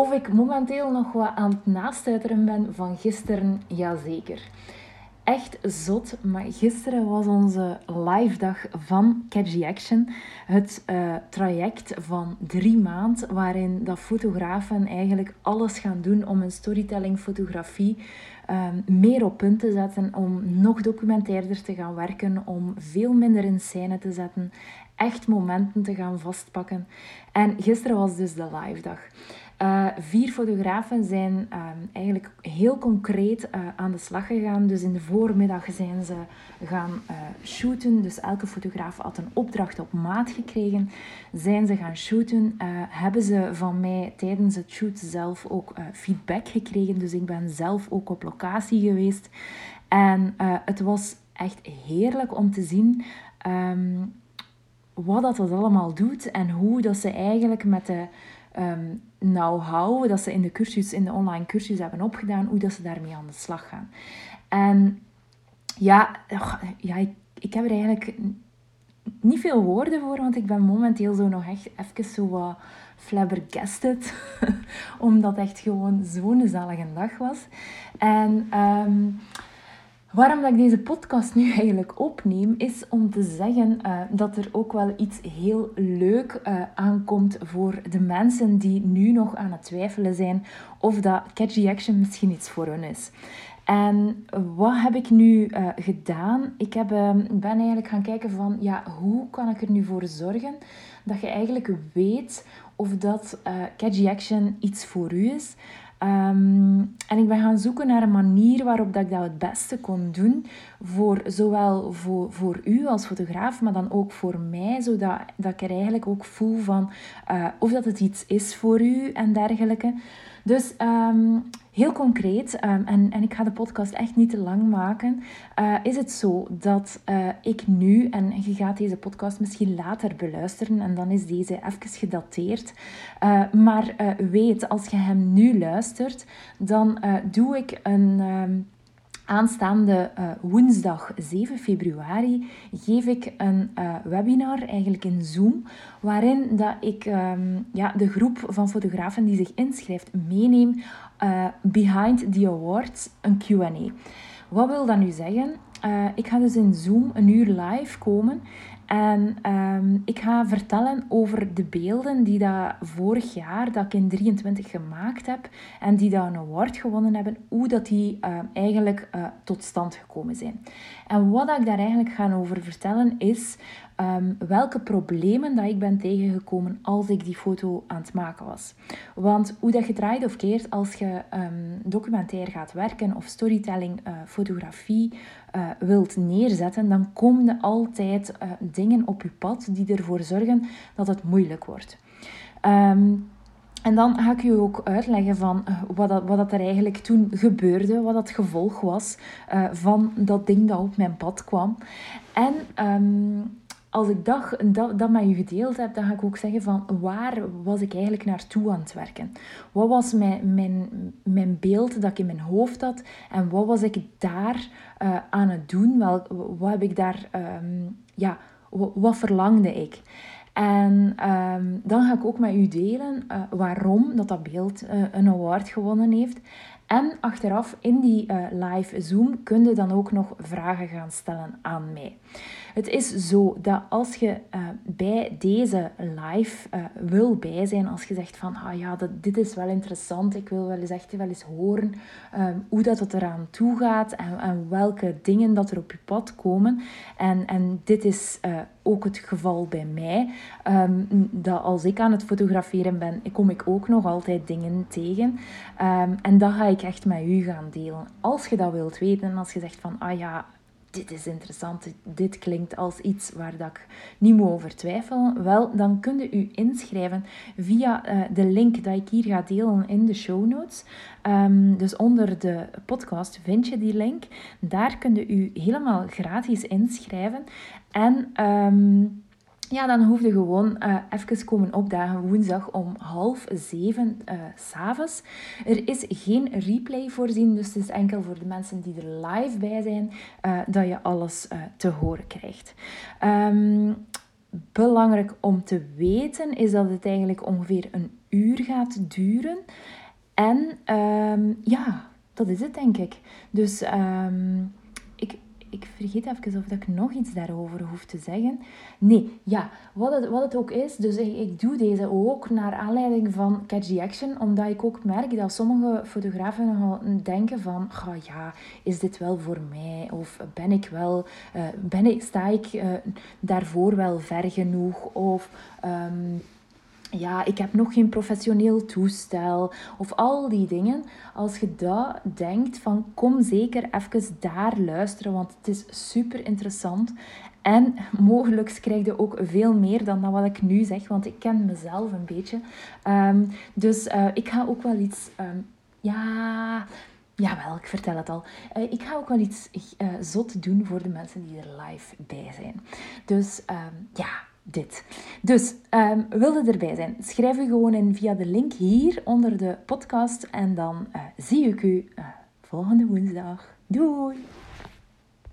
Of ik momenteel nog wat aan het nastuiteren ben van gisteren, jazeker. Echt zot, maar gisteren was onze live dag van Catchy Action. Het uh, traject van drie maanden waarin dat fotografen eigenlijk alles gaan doen om een storytelling fotografie um, meer op punt te zetten, om nog documentairder te gaan werken, om veel minder in scène te zetten, echt momenten te gaan vastpakken. En gisteren was dus de live dag. Uh, vier fotografen zijn uh, eigenlijk heel concreet uh, aan de slag gegaan. Dus in de voormiddag zijn ze gaan shooten. Dus elke fotograaf had een opdracht op maat gekregen. Zijn ze gaan shooten. hebben ze van mij tijdens het shoot zelf ook feedback gekregen. Dus ik ben zelf ook op locatie geweest. En het was echt heerlijk om te zien um, wat dat, dat allemaal doet. En hoe dat ze eigenlijk met de um, know-how dat ze in de cursus, in de online cursus hebben opgedaan, hoe dat ze daarmee aan de slag gaan. En ja, ja ik, ik heb er eigenlijk niet veel woorden voor, want ik ben momenteel zo nog echt even zo wat flabbergasted. Omdat het echt gewoon zo'n zalige dag was. En um, Waarom ik deze podcast nu eigenlijk opneem, is om te zeggen uh, dat er ook wel iets heel leuk uh, aankomt voor de mensen die nu nog aan het twijfelen zijn of dat Catchy Action misschien iets voor hun is. En wat heb ik nu uh, gedaan? Ik heb, ben eigenlijk gaan kijken van, ja, hoe kan ik er nu voor zorgen dat je eigenlijk weet of dat Catchy Action iets voor u is. Um, en ik ben gaan zoeken naar een manier waarop dat ik dat het beste kon doen. Voor, zowel voor, voor u als fotograaf, maar dan ook voor mij. Zodat dat ik er eigenlijk ook voel van uh, of dat het iets is voor u en dergelijke. Dus um, heel concreet, um, en, en ik ga de podcast echt niet te lang maken, uh, is het zo dat uh, ik nu, en je gaat deze podcast misschien later beluisteren, en dan is deze even gedateerd, uh, maar weet, als je hem nu luistert, dan doe ik een... Um, Aanstaande uh, woensdag 7 februari geef ik een uh, webinar, eigenlijk in Zoom, waarin dat ik um, ja, de groep van fotografen die zich inschrijft meeneem uh, behind the awards, een Q&A. Wat wil dat nu zeggen? ik ga dus in Zoom een uur live komen en ehm, ik ga vertellen over de beelden die dat vorig jaar, dat ik in 23 gemaakt heb, en die dat een award gewonnen hebben, hoe dat die uh, eigenlijk uh, tot stand gekomen zijn. En wat ik daar eigenlijk ga over vertellen is um, welke problemen dat ik ben tegengekomen als ik die foto aan het maken was. Want hoe dat je draait of keert als je um, documentair gaat werken of storytelling, uh, fotografie uh, wilt neerzetten, dan komen altijd uh, dingen op je pad die ervoor zorgen dat het moeilijk wordt. Um, en dan ga ik je ook uitleggen van wat, dat, wat dat er eigenlijk toen gebeurde, wat dat gevolg was van dat ding dat op mijn pad kwam. En als ik dat, dat, dat met je gedeeld heb, dan ga ik ook zeggen van waar was ik eigenlijk naartoe aan het werken? Wat was mijn, mijn, mijn beeld dat ik in mijn hoofd had en wat was ik daar uh, aan het doen? Wel, wat heb ik daar, um, ja, wat, verlangde ik? En um, dan ga ik ook met u delen uh, waarom dat, dat beeld uh, een award gewonnen heeft. En achteraf in die uh, live Zoom kun je dan ook nog vragen gaan stellen aan mij. Het is zo dat als je uh, bij deze live uh, wil bij zijn, als je zegt van, ah ja, dit is wel interessant, ik wil wel eens echt wel eens horen um, hoe dat het eraan toe gaat en, en, welke dingen dat er op je pad komen. En, en dit is ook het geval bij mij, um, dat als ik aan het fotograferen ben, kom ik ook nog altijd dingen tegen. Um, en dat ga ik echt met u gaan delen. Als je dat wilt weten, als je zegt van, ah ja, dit is interessant, dit klinkt als iets waar dat ik niet moet over twijfelen, wel, dan kun je u inschrijven via uh, de link dat ik hier ga delen in de show notes. Um, dus onder de podcast vind je die link. Daar kun je u helemaal gratis inschrijven. En... Um, ja, dan hoef je gewoon uh, even komen opdagen woensdag om half zeven uh, s'avonds. Er is geen replay voorzien, dus het is enkel voor de mensen die er live bij zijn uh, dat je alles te horen krijgt. Um, belangrijk om te weten is dat het eigenlijk ongeveer een uur gaat duren. En ehm, ja, dat is het denk ik. Dus um, ik, vergeet even of ik nog iets daarover hoef te zeggen. Nee, ja, wat het, wat het ook is. Dus ik, ik doe deze ook naar aanleiding van Catch the Action. Omdat ik ook merk dat sommige fotografen nogal denken van... Oh ja, is dit wel voor mij? Of ben ik wel... Uh, ben ik, sta ik uh, daarvoor wel ver genoeg? Of... Um, ja, ik heb nog geen professioneel toestel of al die dingen. Als je dat denkt, van kom zeker even daar luisteren, want het is super interessant. En mogelijk krijg je ook veel meer dan wat ik nu zeg, want ik ken mezelf een beetje. Um, dus uh, ik ga ook wel iets, um, ja, Jawel, ik vertel het al. Uh, ik ga ook wel iets uh, zot doen voor de mensen die er live bij zijn. Dus um, ja, dit. Dus um, wilde erbij zijn, schrijf u gewoon in via de link hier onder de podcast en dan uh, zie ik u uh, volgende woensdag. Doei!